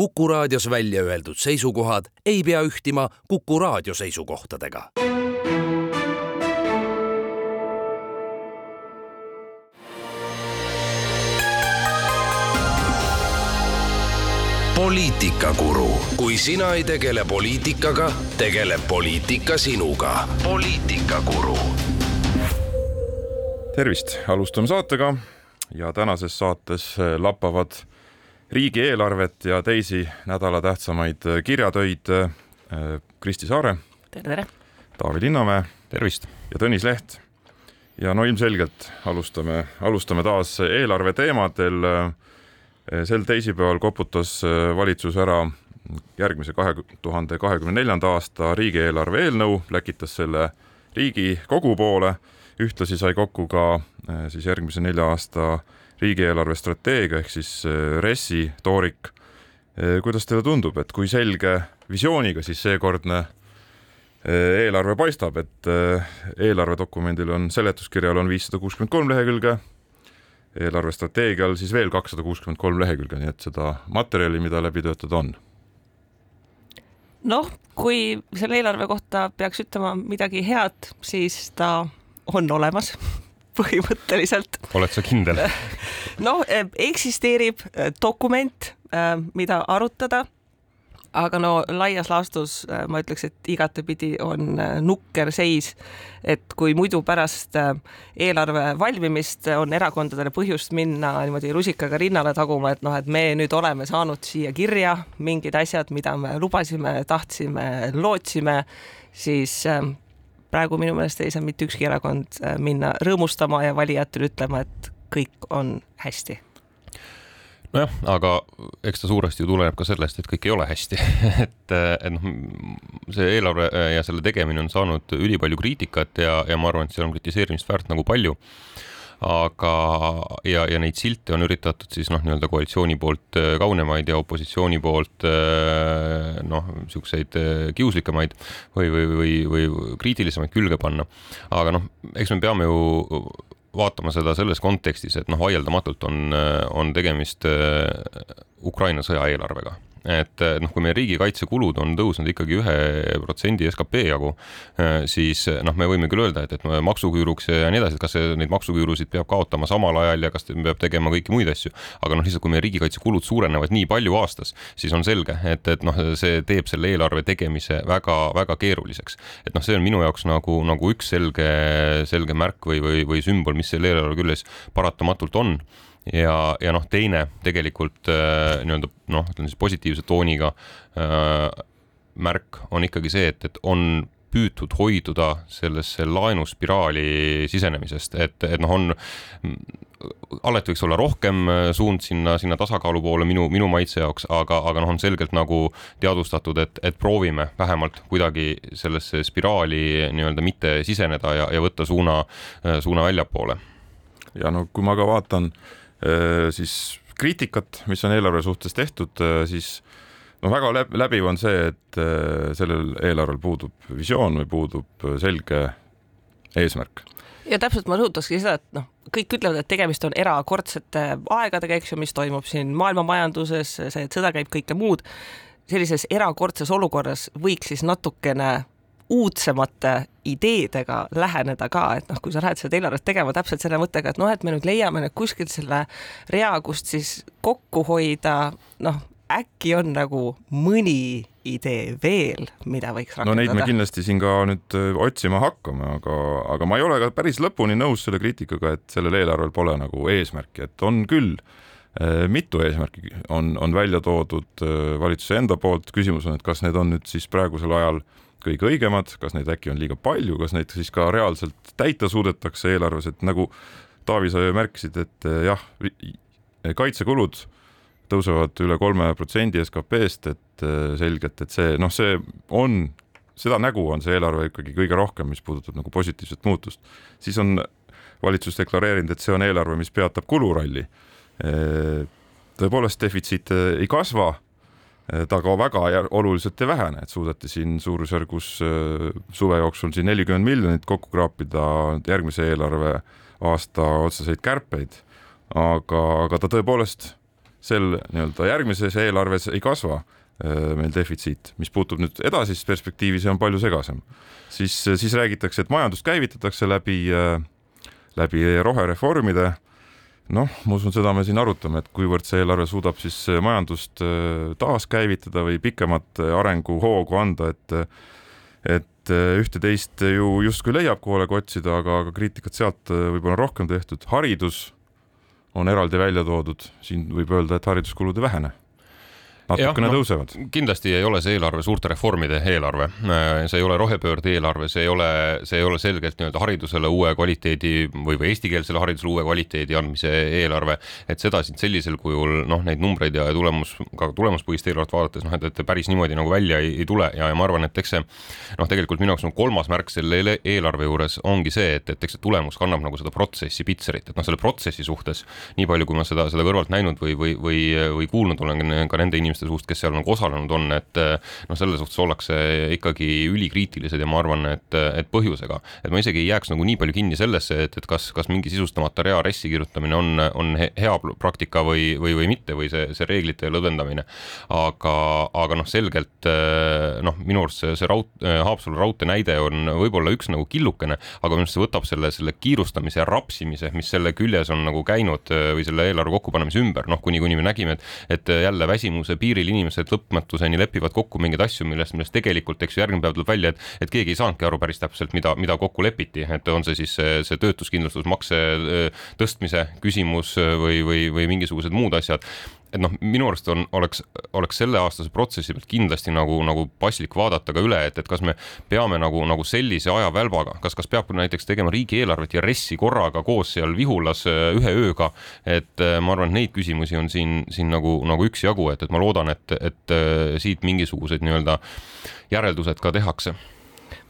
Kuku raadios välja öeldud seisukohad ei pea ühtima Kuku raadio seisukohtadega. poliitikakuru, kui sina ei tegele poliitikaga, tegeleb poliitika sinuga. poliitikakuru. tervist, alustame saatega ja tänases saates lappavad riigieelarvet ja teisi nädala tähtsamaid kirjatöid äh, Kristi Saare. tere, tere. Taavi Linnamäe. tervist. ja Tõnis Leht. ja no ilmselgelt alustame, alustame taas eelarve teemadel. sel teisipäeval koputas valitsus ära järgmise kahe tuhande kahekümne neljanda aasta riigieelarve eelnõu, läkitas selle Riigikogu poole. ühtlasi sai kokku ka äh, siis järgmise nelja aasta riigieelarve strateegia ehk siis äh, RES-i toorik. Äh, kuidas teile tundub, et kui selge visiooniga siis seekordne äh, eelarve paistab, et eelarvedokumendil on, seletuskirjal on viissada kuuskümmend kolm lehekülge, eelarvestrateegial siis veel kakssada kuuskümmend kolm lehekülge, nii et seda materjali, mida läbi töötada on noh, kui selle eelarve kohta peaks ütlema midagi head, siis ta on olemas põhimõtteliselt. oled sa kindel? noh, eksisteerib eh, dokument, eh, mida arutada aga no laias laastus eh, ma ütleks, et igatepidi on nukker seis, et kui muidu pärast eelarve valmimist on erakondadel põhjust minna niimoodi rusikaga rinnale taguma, et noh, et me nüüd oleme saanud siia kirja mingid asjad, mida me lubasime, tahtsime, lootsime, siis praegu minu meelest ei saa mitte ükski erakond minna rõõmustama ja valijatele ütlema, et kõik on hästi. Nojah, aga eks ta suuresti ju tuleneb ka sellest, et kõik ei ole hästi. Et, et noh, see eelarve ja selle tegemine on saanud ülipalju kriitikat ja, ja ma arvan, et seal on kritiseerimist väärt nagu palju. Aga, ja, ja neid silte on üritatud siis noh, nii-öelda koalitsiooni poolt äh, kaunemaid ja opositsiooni poolt noh, niisuguseid kiuslikemaid või, või, või, või kriitilisemaid külge panna. aga noh, eks me peame ju vaatama seda selles kontekstis, et noh, vaieldamatult on, on tegemist Ukraina sõja eelarvega et noh, kui meie riigikaitsekulud on tõusnud ikkagi ühe protsendi skp jagu, eh, siis noh, me võime küll öelda, et, et maksuküüruks ja nii edasi, et kas neid maksuküürusid peab kaotama samal ajal ja kas peab tegema kõiki muid asju, aga noh, lihtsalt kui meie riigikaitsekulud suurenevad nii palju aastas, siis on selge, et, et noh, see teeb selle eelarve tegemise väga-väga keeruliseks. et noh, see on minu jaoks nagu, nagu üks selge, selge märk või, või, või sümbol, mis selle eelarve küljes paratamatult on ja, ja noh, teine tegelikult äh, nii-öelda noh, ütleme siis positiivse tooniga äh, märk on ikkagi see, et, et on püütud hoiduda sellesse laenuspiraali sisenemisest, et, et noh, on alati võiks olla rohkem äh, suund sinna, sinna tasakaalu poole minu, minu maitse jaoks, aga, aga noh, on selgelt nagu teadvustatud, et, et proovime vähemalt kuidagi sellesse spiraali nii-öelda mitte siseneda ja, ja võtta suuna, äh, suuna väljapoole. ja no kui ma ka vaatan äh, siis kriitikat, mis on eelarve suhtes tehtud, äh, siis noh, väga läbiv on see, et äh, sellel eelarvel puudub visioon või puudub selge eesmärk. ja täpselt ma rõhutakski seda, et noh, kõik ütlevad, et tegemist on erakordsete aegadega, eks ju, mis toimub siin maailma majanduses, see, et sõda käib, kõike muud. sellises erakordses olukorras võiks siis natukene uudsemate ideedega läheneda ka, et noh, kui sa lähed seda eelarvet tegema täpselt selle mõttega, et noh, et me nüüd leiame nüüd kuskilt selle rea, kust siis kokku hoida, noh, äkki on nagu mõni idee veel, mida võiks rakendada? no neid me kindlasti siin ka nüüd äh, otsima hakkame, aga, aga ma ei ole ka päris lõpuni nõus selle kriitikaga, et sellel eelarvel pole nagu eesmärki, et on küll äh, mitu eesmärki on, on välja toodud äh, valitsuse enda poolt, küsimus on, et kas need on nüüd siis praegusel ajal äh, kõige õigemad, kas neid äkki on liiga palju, kas neid siis ka reaalselt täita suudetakse eelarves, et nagu Taavi, sa ju märkisid, et eh, jah, kaitsekulud tõusevad üle kolme protsendi SKP-st, et eh, selgelt, et see noh, see on, seda nägu on see eelarve ikkagi kõige rohkem, mis puudutab nagu positiivset muutust. siis on valitsus deklareerinud, et see on eelarve, mis peatab kuluralli. Eh, tõepoolest, defitsiit ei kasva ta ka väga oluliselt ei vähene, et suudeti siin suurusjärgus äh, suve jooksul siin nelikümmend miljonit kokku kraapida järgmise eelarve aasta otseseid kärpeid. aga, aga ta tõepoolest sel nii-öelda järgmises eelarves ei kasva meil defitsiit, mis puutub nüüd edasist perspektiivi, see on palju segasem. siis, siis räägitakse, et majandust käivitatakse läbi, läbi rohereformide noh, ma usun, seda me siin arutame, et kuivõrd see eelarve suudab siis majandust taaskäivitada või pikemat arenguhoogu anda, et et ühte-teist ju justkui leiab, kuhu hoolega otsida, aga, aga kriitikat sealt võib-olla on rohkem tehtud. haridus on eraldi välja toodud, siin võib öelda, et hariduskulud ei vähene natukene no, tõusevad. kindlasti ei ole see eelarve suurte reformide eelarve, see ei ole rohepöörde eelarve, see ei ole, see ei ole selgelt nii-öelda haridusele uue kvaliteedi või, või eestikeelsele haridusele uue kvaliteedi andmise eelarve. et seda siin sellisel kujul noh, neid numbreid ja tulemus, ka tulemuspõhist eelarvet vaadates noh, et, et päris niimoodi nagu välja ei, ei tule ja, ja ma arvan, et eks see noh, tegelikult minu jaoks nagu kolmas märk selle eelarve juures ongi see, et, et eks see tulemus kannab nagu seda protsessi pitserit, et noh, selle protsessi suhtes nii palju, kui ma seda, seda kõrvalt näinud või, või, või, või kuulnud olen ka nende inimeste inimeste suust, kes seal nagu osalenud on, et eh, noh, selles suhtes ollakse ikkagi ülikriitilised ja ma arvan, et, et põhjusega, et ma isegi ei jääks nagu nii palju kinni sellesse, et, et kas, kas mingi sisustamata rea RES-i kirjutamine on, on hea praktika või, või, või mitte või see, see reeglite lõdvendamine. aga, aga noh, selgelt eh, noh, minu arust see, see raud-, eh, Haapsalu raudtee näide on võib-olla üks nagu killukene, aga minu arust see võtab selle, selle kiirustamise ja rapsimise, mis selle küljes on nagu käinud või selle eelarve kokkupanemise ümber, noh, kuni, kuni me nägime, et, et jälle väsimuse piir piiril inimesed lõpmatuseni lepivad kokku mingeid asju, millest, millest tegelikult, eks ju, järgmine päev tuleb välja, et, et keegi ei saanudki aru päris täpselt, mida, mida kokku lepiti, et on see siis see, see töötuskindlustusmakse tõstmise küsimus äh, või, või, või mingisugused muud asjad et noh, minu arust on, oleks, oleks selleaastase protsessi pealt kindlasti nagu, nagu paslik vaadata ka üle, et, et kas me peame nagu, nagu sellise ajavälbaga, kas, kas peab näiteks tegema riigieelarvet ja RES-i korraga koos seal Vihulas äh, ühe ööga. et äh, ma arvan, et neid küsimusi on siin, siin nagu, nagu üksjagu, et, et ma loodan, et, et äh, siit mingisugused nii-öelda järeldused ka tehakse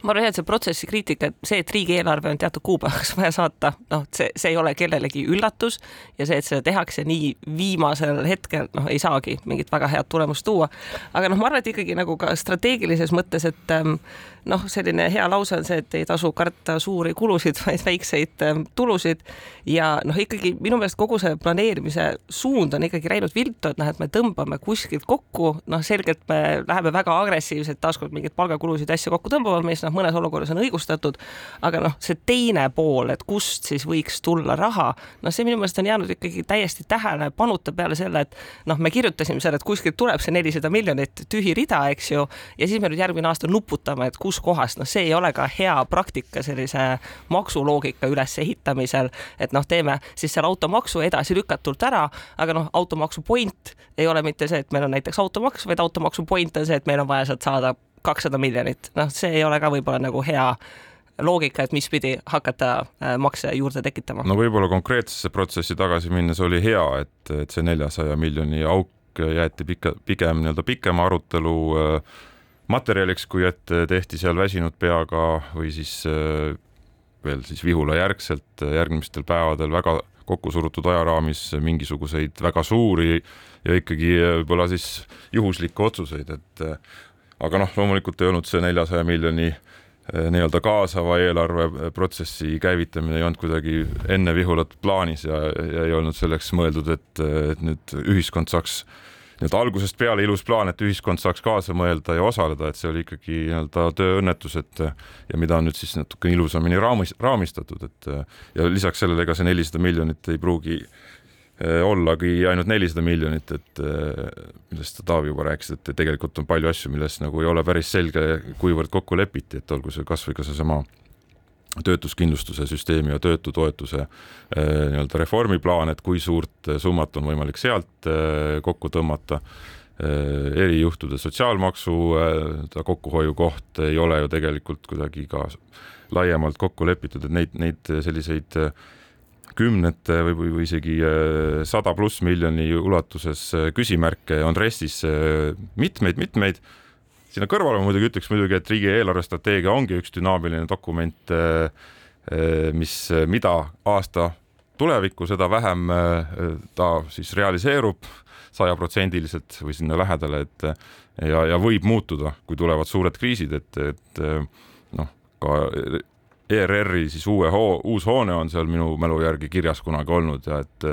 ma arvan jah, et see protsessi kriitika, et see, et riigieelarve on teatud kuupäevaks vaja saata, noh, see, see ei ole kellelegi üllatus ja see, et seda tehakse nii viimasel hetkel, noh, ei saagi mingit väga head tulemust tuua. aga noh, ma arvan, et ikkagi nagu ka strateegilises mõttes, et ähm, noh, selline hea lause on see, et ei tasu karta suuri kulusid, vaid väikseid ähm, tulusid ja noh, ikkagi minu meelest kogu see planeerimise suund on ikkagi läinud viltu, et noh, et me tõmbame kuskilt kokku, noh, selgelt me läheme väga agressiivselt taaskord mingeid palgakulusid asju kokku tõmbama, mis noh, noh, mõnes olukorras on õigustatud, aga noh, see teine pool, et kust siis võiks tulla raha, noh, see minu meelest on jäänud ikkagi täiesti tähelepanuta peale selle, et noh, me kirjutasime selle, et kuskilt tuleb see nelisada miljonit tühi rida, eks ju, ja siis me nüüd järgmine aasta nuputame, et kuskohast, noh, see ei ole ka hea praktika sellise maksuloogika ülesehitamisel, et noh, teeme siis selle automaksu edasilükatult ära, aga noh, automaksu point ei ole mitte see, et meil on näiteks automaks, vaid automaksu point on see, et meil on vaja sealt saada kakssada miljonit, noh, see ei ole ka võib-olla nagu hea loogika, et mispidi hakata äh, makse juurde tekitama. no võib-olla konkreetsesse protsessi tagasi minnes oli hea, et, et see neljasaja miljoni auk jäeti pika, pigem nii-öelda pikema arutelu äh, materjaliks, kui et tehti seal väsinud peaga või siis äh, veel siis Vihula järgselt järgmistel päevadel väga kokku surutud ajaraamis mingisuguseid väga suuri ja ikkagi võib-olla siis juhuslikke otsuseid, et aga noh, loomulikult ei olnud see neljasaja miljoni eh, nii-öelda kaasava eelarveprotsessi käivitamine ei olnud kuidagi enne Vihulat plaanis ja, ja ei olnud selleks mõeldud, et, et nüüd ühiskond saaks nii-öelda algusest peale ilus plaan, et ühiskond saaks kaasa mõelda ja osaleda, et see oli ikkagi nii-öelda tööõnnetus, et ja mida on nüüd siis natuke ilusamini raamis, raamistatud, et ja lisaks sellele, ega see nelisada miljonit ei pruugi ollagi ainult nelisada miljonit, et äh, millest Taavi, juba rääkisid, et tegelikult on palju asju, milles nagu ei ole päris selge, kuivõrd kokku lepiti, et olgu see kasvõi ka seesama töötuskindlustuse süsteemi ja töötutoetuse äh, nii-öelda reformiplaan, et kui suurt summat on võimalik sealt kokku tõmmata. Erijuhtude sotsiaalmaksu kokkuhoiu koht ei ole ju tegelikult kuidagi ka laiemalt kokku lepitud, et neid, neid selliseid äh, kümnete või, või, või isegi äh, sada pluss miljoni ulatuses äh, küsimärke on RES-is mitmeid-mitmeid. Äh, sinna kõrvale ma muidugi ütleks muidugi, et riigi eelarvestrateegia ongi üks dünaamiline dokument, mis, mida aasta tulevikku, seda vähem ta siis realiseerub sajaprotsendiliselt või sinna lähedale, et ja, ja võib muutuda, kui tulevad suured kriisid, et, et noh, ka ERR-i siis uue hoo, uus hoone on seal minu mälu järgi kirjas kunagi olnud ja et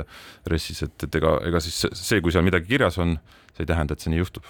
RES-is, et, et ega, ega siis see, kui seal midagi kirjas on, see ei tähenda, et see nii juhtub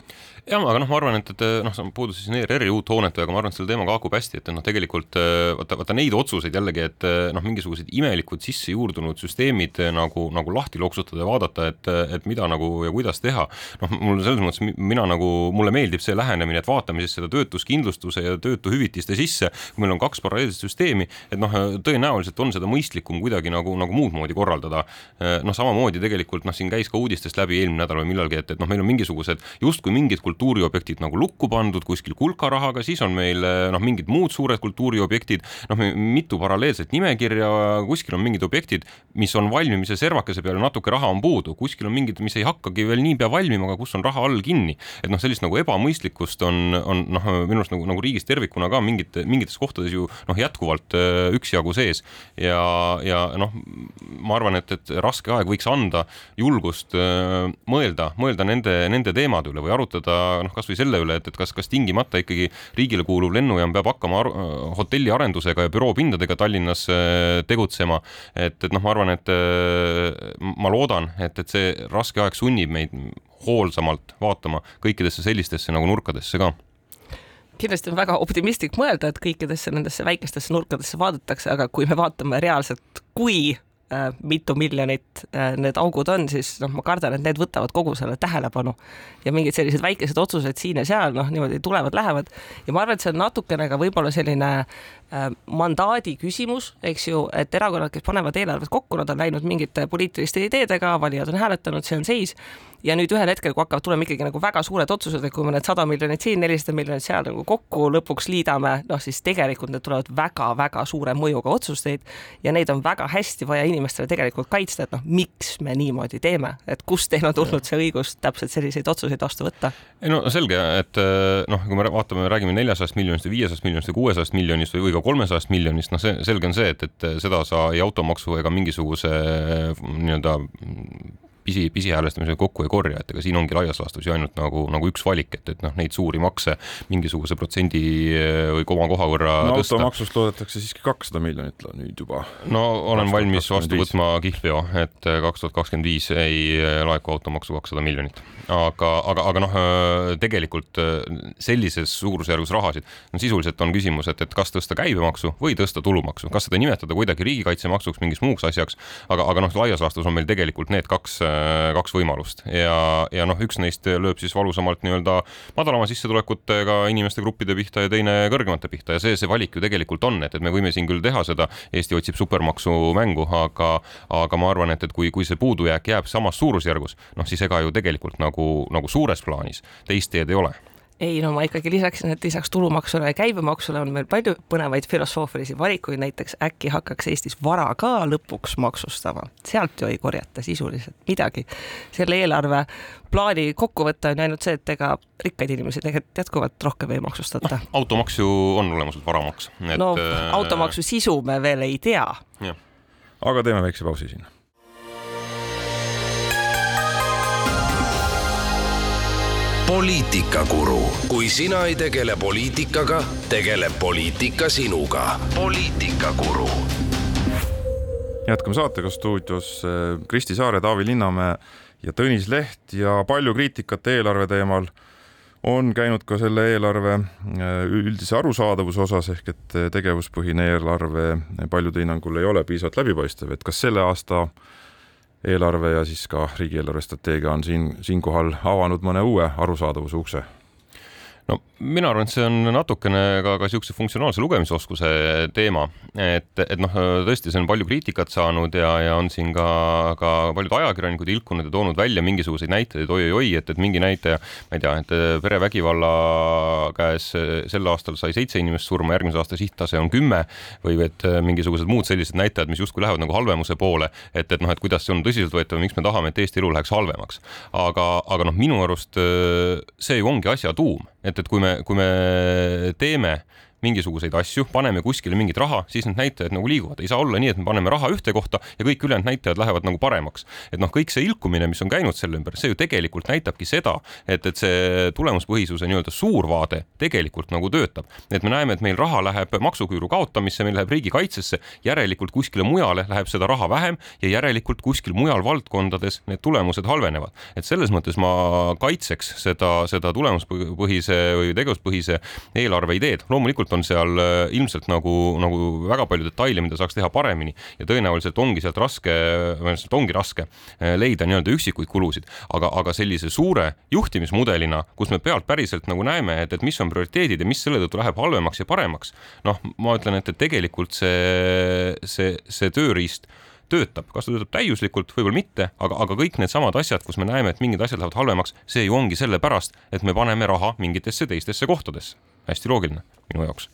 jah, aga noh, ma arvan, et, et noh, sa puudusid siin ERR-i uut hoonet, aga ma arvan, et selle teemaga haakub hästi, et noh, tegelikult äh, vaata, vaata neid otsuseid jällegi, et äh, noh, mingisugused imelikud sisse juurdunud süsteemid äh, nagu, nagu lahti loksutada ja vaadata, et, et mida nagu ja kuidas teha. noh, mul selles mõttes, mina nagu, mulle meeldib see lähenemine, et vaatame siis seda töötuskindlustuse ja töötuhüvitiste sisse, kui meil on kaks paralleelset süsteemi, et noh, tõenäoliselt on seda mõistlikum kuidagi nagu, nagu muud moodi korraldada. noh, samamoodi tegelikult noh, siin käis ka uudistest läbi eelmine nädal või millalgi, et, et noh, meil on mingisugused justkui mingid kultuuriobjektid nagu lukku pandud kuskil kulkarahaga, siis on meil noh, mingid muud suured kultuuriobjektid, noh, mitu paralleelset nimekirja, kuskil on mingid objektid, mis on valmimise servakese peal ja natuke raha on puudu, kuskil on mingid, mis ei hakkagi veel niipea valmima, aga kus on raha all kinni. et noh, sellist nagu ebamõistlikkust on, on noh, minu arust nagu, nagu riigis tervikuna ka mingit, mingites kohtades ju noh, jätkuvalt äh, üksjagu sees ja, ja noh, ma arvan, et, et raske aeg võiks anda julgust äh, mõelda, mõelda nende, nende teemade üle või arutada noh, kasvõi selle üle, et, et kas, kas tingimata ikkagi riigile kuuluv lennujaam peab hakkama hotelliarendusega ja büroopindadega Tallinnas äh, tegutsema. et, et noh, ma arvan, et äh, ma loodan, et, et see raske aeg sunnib meid hoolsamalt vaatama kõikidesse sellistesse nagu nurkadesse ka kindlasti on väga optimistlik mõelda, et kõikidesse nendesse väikestesse nurkadesse vaadatakse, aga kui me vaatame reaalselt, kui mitu miljonit äh, need augud on, siis noh, ma kardan, et need võtavad kogu selle tähelepanu. Ja mingid sellised väikesed otsused siin ja seal noh, niimoodi tulevad-lähevad ja ma arvan, et see on natukene ka võib-olla selline äh, mandaadi küsimus, eks ju, et erakonnad, kes panevad eelarvet kokku, nad on läinud mingite poliitiliste ideedega, valijad on hääletanud, see on seis ja nüüd ühel hetkel, kui hakkavad tulema ikkagi nagu väga suured otsused, et kui me need sada miljonit siin, nelisada miljonit seal nagu kokku lõpuks liidame, noh siis tegelikult need tulevad väga-väga suure mõjuga otsuseid ja neid on väga hästi vaja inimestele tegelikult kaitsta, et noh, miks me niimoodi teeme, et kust teil on tulnud see õigus täpselt selliseid otsuseid vastu võtta? ei no selge, et eh, noh, kui me vaatame, räägime neljasajast miljonist või viiesajast miljonist või kuuesajast miljonist või, või ka kolmesajast miljonist, noh, see selge on see, et, et seda sa ei automaksu ega mingisuguse nii-öelda pisi, pisihäälestamisega kokku ei korja, et ega siin ongi laias laastus ju ainult nagu, nagu üks valik, et, et noh, neid suuri makse mingisuguse protsendi eh, või koma koha võrra no, tõsta. automaksust loodetakse siiski kakssada miljonit nüüd juba. no olen valmis vastu võtma kihlveo, et eh, kaks tuhat kakskümmend viis ei eh, laeku automaksu kakssada miljonit. aga, aga, aga noh, tegelikult sellises suurusjärgus rahasid, no sisuliselt on küsimus, et, et kas tõsta käibemaksu või tõsta tulumaksu, kas seda nimetada kuidagi riigikaitsemaksuks, mingiks muuks asjaks, aga, aga noh, laias laastus on meil tegelikult need kaks kaks võimalust. Ja, ja noh, üks neist lööb siis valusamalt nii-öelda madalama sissetulekutega inimeste gruppide pihta ja teine kõrgemate pihta. Ja see, see valik ju tegelikult on, et, et me võime siin küll teha seda, Eesti otsib supermaksu mängu, aga, aga ma arvan, et, et kui, kui see puudujääk jääb samas suurusjärgus, noh siis ega ju tegelikult nagu, nagu suures plaanis teist teed ei ole ei no ma ikkagi lisaksin, et lisaks tulumaksule ja käibemaksule on meil palju põnevaid filosoofilisi valikuid, näiteks äkki hakkaks Eestis vara ka lõpuks maksustama, sealt ju ei korjata sisuliselt midagi. selle eelarve plaani kokkuvõte on ainult see, et ega rikkaid inimesi tegelikult jätkuvalt rohkem ei maksustata no,. automaks ju on olemuselt varamaks et.... no äh, automaksu sisu me veel ei tea. aga teeme väikse pausi siin poliitikakuru, kui sina ei tegele poliitikaga, tegeleb poliitika sinuga. poliitikakuru. jätkame saatega stuudios eh, Kristi Saare, Taavi Linnamäe ja Tõnis Leht ja palju kriitikat eelarve teemal on käinud ka selle eelarve eh, üldise arusaadavuse osas ehk et tegevuspõhine eelarve paljude hinnangul ei ole piisavalt läbipaistev, et kas selle aasta eelarve ja siis ka riigieelarve strateegia on siin, siinkohal avanud mõne uue arusaadavuse ukse no mina arvan, et see on natukene ka, ka niisuguse funktsionaalse lugemisoskuse teema, et, et noh, tõesti, see on palju kriitikat saanud ja, ja on siin ka, ka paljud ajakirjanikud ilkunud ja toonud välja mingisuguseid näiteid oi-oi-oi, et, et mingi näitaja, ma ei tea, et perevägivalla käes sel aastal sai seitse inimest surma, järgmise aasta sihttase on kümme või et mingisugused muud sellised näitajad, mis justkui lähevad nagu halvemuse poole, et, et noh, et kuidas see on tõsiseltvõetav, miks me tahame, et Eesti elu läheks halvemaks. aga, aga noh, minu arust see ju ongi asja tuum et, et kui me, kui me teeme mingisuguseid asju, paneme kuskile mingit raha, siis need näitajad nagu liiguvad, ei saa olla nii, et me paneme raha ühte kohta ja kõik ülejäänud näitajad lähevad nagu paremaks. et noh, kõik see ilkumine, mis on käinud selle ümber, see ju tegelikult näitabki seda, et, et see tulemuspõhisuse nii-öelda suur vaade tegelikult nagu töötab. et me näeme, et meil raha läheb maksuküüru kaotamisse, meil läheb riigikaitsesse, järelikult kuskile mujale läheb seda raha vähem ja järelikult kuskil mujal valdkondades need tulemused halvenevad. et selles mõttes ma kaitseks seda, seda tulemuspõhise või tegevuspõhise eelarve ideed. loomulikult on seal äh, ilmselt nagu, nagu väga palju detaile, mida saaks teha paremini ja tõenäoliselt ongi sealt raske, sealt ongi raske äh, leida nii-öelda üksikuid kulusid, aga, aga sellise suure juhtimismudelina, kus me pealt päriselt nagu näeme, et, et mis on prioriteedid ja mis selle tõttu läheb halvemaks ja paremaks. noh, ma ütlen, et, et tegelikult see, see, see tööriist töötab, kas ta töötab täiuslikult, võib-olla mitte, aga, aga kõik needsamad asjad, kus me näeme, et mingid asjad lähevad halvemaks, see ju ongi sellepärast, et me paneme raha mingitesse teistesse kohtadesse. Hästi loogiline minu jaoks.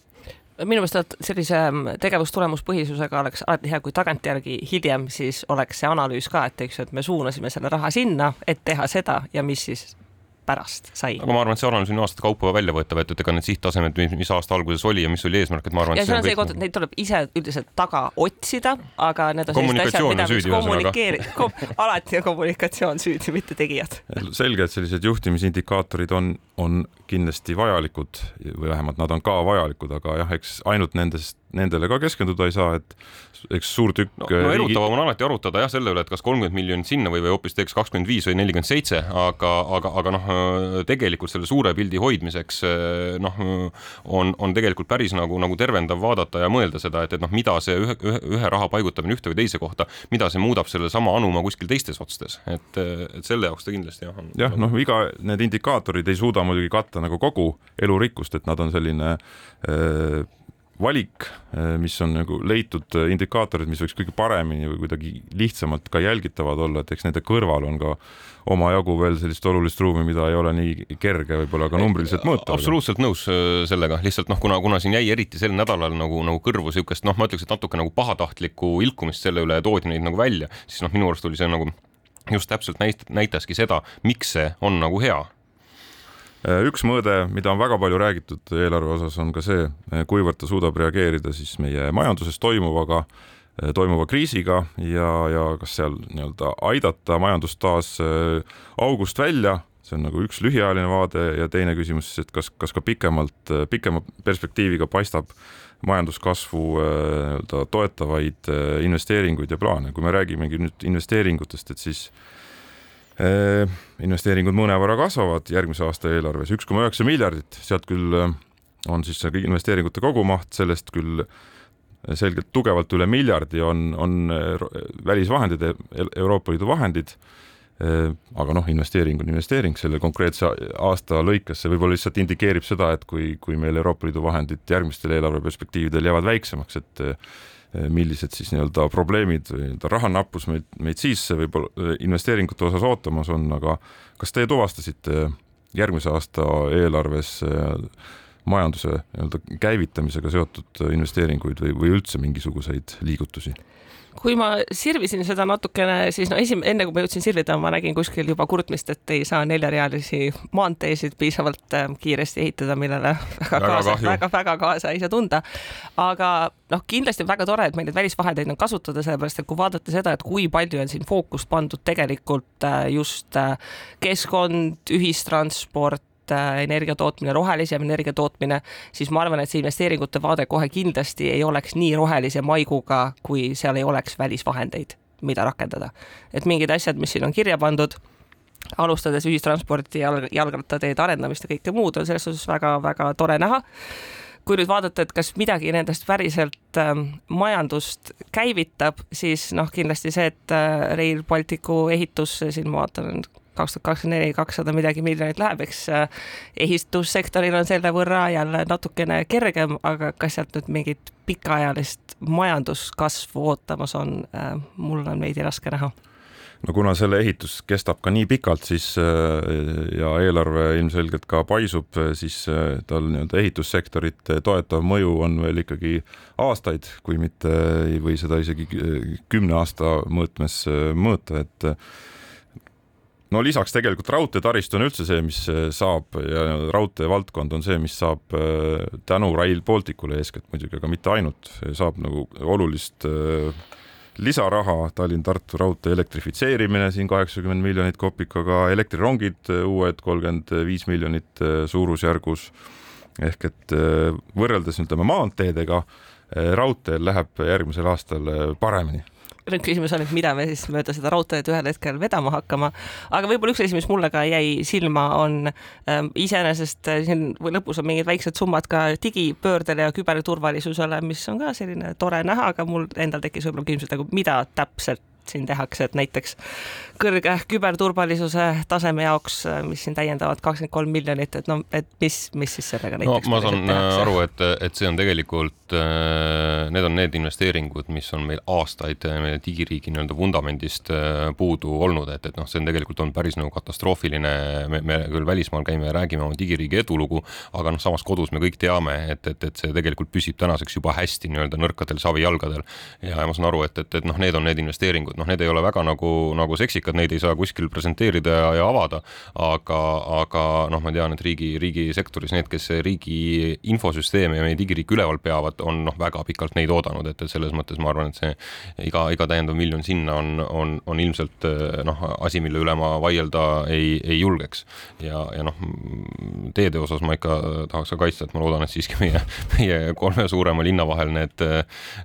Minu meelest sellise mm, tegevustulemuspõhisusega oleks alati hea, kui tagantjärgi hiljem siis oleks see analüüs ka, et eks ju, et me suunasime selle raha sinna, et teha seda ja mis siis pärast sai. aga ma arvan, et see analüüs on aastate kaupa välja võetav, et, et ega need sihttasemed, mis aasta alguses oli ja mis oli eesmärk, et ma arvan. ja see on see koht, et neid tuleb ise üldiselt taga otsida, aga need on sellised asjad, mida võiks kommunikeerida kom, alati on kommunikatsioon süüdi, mitte tegijad. selge, et sellised juhtimisindikaatorid on, on kindlasti vajalikud või vähemalt nad on ka vajalikud, aga jah, eks ainult nendest nendele ka keskenduda ei saa, et eks suur tükk no, no riigi... erutavam on alati arutada jah, selle üle, et kas kolmkümmend miljonit sinna või, või hoopis teeks kakskümmend viis või nelikümmend seitse, aga, aga, aga noh, tegelikult selle suure pildi hoidmiseks noh, on, on tegelikult päris nagu, nagu tervendav vaadata ja mõelda seda, et, et noh, mida see ühe, ühe, ühe raha paigutamine ühte või teise kohta, mida see muudab sellesama anuma kuskil teistes otstes, et, et selle jaoks ta kindlasti jah on. jah, noh, iga, need indikaatorid ei suuda muidugi katta nagu kogu elurikkust, et nad on selline äh, valik, eh, mis on nagu leitud eh, indikaatorid, mis võiks kõige paremini või kuidagi lihtsamalt ka jälgitavad olla, et eks nende kõrval on ka omajagu veel sellist olulist ruumi, mida ei ole nii kerge võib-olla ka numbriliselt mõõta. absoluutselt nõus eh, sellega, lihtsalt noh, kuna, kuna siin jäi eriti sel nädalal nagu, nagu kõrvu niisugust noh, ma ütleks, et natuke nagu pahatahtlikku ilkumist selle üle toodi neid nagu välja, siis noh, minu arust oli see nagu just täpselt näit-, näitaski seda, miks see on nagu hea üks mõõde, mida on väga palju räägitud eelarve osas, on ka see, äh, kuivõrd ta suudab reageerida siis meie majanduses toimuvaga, äh, toimuva kriisiga ja, ja kas seal nii-öelda aidata majandust taas august välja, see on nagu üks lühiajaline vaade ja teine küsimus siis, et kas, kas ka pikemalt, pikema perspektiiviga paistab majanduskasvu nii-öelda toetavaid investeeringuid ja plaane, kui me räägimegi nüüd investeeringutest, et siis Äh, investeeringud mõnevõrra kasvavad järgmise aasta eelarves, üks koma üheksa miljardit, sealt küll äh, on siis see investeeringute kogumaht, sellest küll selgelt tugevalt üle miljardi on, on äh, välisvahendid, Euroopa Liidu vahendid. aga noh, investeering on investeering selle konkreetse aasta lõikes, see võib-olla lihtsalt indikeerib seda, et kui, kui meil Euroopa Liidu vahendid järgmistel eelarveperspektiividel jäävad väiksemaks, et millised siis nii-öelda probleemid või nii-öelda rahanappus meid, meid siis võib-olla eh, investeeringute osas ootamas on, aga kas teie tuvastasite järgmise aasta eelarves eh, majanduse nii-öelda käivitamisega seotud investeeringuid või, või üldse mingisuguseid liigutusi? kui ma sirvisin seda natukene, siis no esim-, enne kui ma jõudsin sirvida, ma nägin kuskil juba kurtmist, et ei saa neljarealisi maanteesid piisavalt äh, kiiresti ehitada, millele väga, väga kaasa, väga-väga kaasa ei saa tunda. aga noh, kindlasti on väga tore, et meil neid välisvahendeid on kasutada, sellepärast et kui vaadata seda, et kui palju on siin fookust pandud tegelikult äh, just äh, keskkond, ühistransport, energia tootmine, rohelisem energia tootmine, siis ma arvan, et see investeeringute vaade kohe kindlasti ei oleks nii rohelise maiguga, kui seal ei oleks välisvahendeid, mida rakendada. et mingid asjad, mis siin on kirja pandud, alustades ühistransporti, jalg, jalgrattateede arendamist ja kõike muud, on selles suhtes väga-väga tore näha kui nüüd vaadata, et kas midagi nendest päriselt äh, majandust käivitab, siis noh, kindlasti see, et äh, Rail Balticu ehitus, siin ma vaatan, kaks tuhat kakskümmend neli kakssada midagi miljonit läheb, eks äh, ehitussektoril on selle võrra jälle natukene kergem, aga kas sealt nüüd mingit pikaajalist majanduskasvu ootamas on, äh, mul on veidi raske näha. No kuna selle ehitus kestab ka nii pikalt, siis äh, ja eelarve ilmselgelt ka paisub, siis tal nii-öelda ehitussektorit toetav mõju on veel ikkagi aastaid, kui mitte või seda isegi kümne aasta mõõtmes mõõta, et no lisaks tegelikult raudteetaristu on üldse see, mis saab ja raudtee valdkond on see, mis saab tänu Rail Balticule eeskätt muidugi, aga mitte ainult, saab nagu olulist lisaraha, Tallinn-Tartu raudtee elektrifitseerimine siin kaheksakümmend miljonit kopikaga, elektrirongid uued kolmkümmend viis miljonit suurusjärgus. Ehk et võrreldes ütleme maanteedega, raudteel läheb järgmisel aastal paremini nüüd küsimus on, et mida me siis mööda seda raudteed ühel hetkel vedama hakkama, aga võib-olla üks asi, mis mulle ka jäi silma, on ähm, iseenesest äh, siin lõpus on mingid väiksed summad ka digipöördele ja küberturvalisusele, mis on ka selline tore näha, aga mul endal tekkis võib-olla küsimus, et nagu mida täpselt siin tehakse, et näiteks kõrge küberturvalisuse taseme jaoks, mis siin täiendavad kakskümmend kolm miljonit, et no, et mis, mis siis sellega näiteks no ma saan tehakse? aru, et, et see on tegelikult, äh, need on need investeeringud, mis on meil aastaid äh, meie digiriigi nii-öelda vundamendist äh, puudu olnud, et, et noh, see on tegelikult olnud päris nagu katastroofiline, me, me küll välismaal käime ja räägime oma digiriigi edulugu, aga noh, samas kodus me kõik teame, et, et, et see tegelikult püsib tänaseks juba hästi nii-öelda nõrkadel savijalgadel. ja, ja ma saan aru, et, et, et noh, need on need investeeringud, noh, need ei ole väga nagu, nagu seksikad, neid ei saa kuskil presenteerida ja, ja avada, aga, aga noh, ma tean, et riigi, riigisektoris need, kes riigi infosüsteeme ja meie digiriiki üleval peavad, on noh, väga pikalt neid oodanud, et, et selles mõttes ma arvan, et see iga, iga täiendav miljon sinna on, on, on ilmselt noh, asi, mille üle ma vaielda ei, ei julgeks. ja, ja noh, teede osas ma ikka tahaks ka kaitsta, et ma loodan, et siiski meie, meie kolme suurema linna vahel need,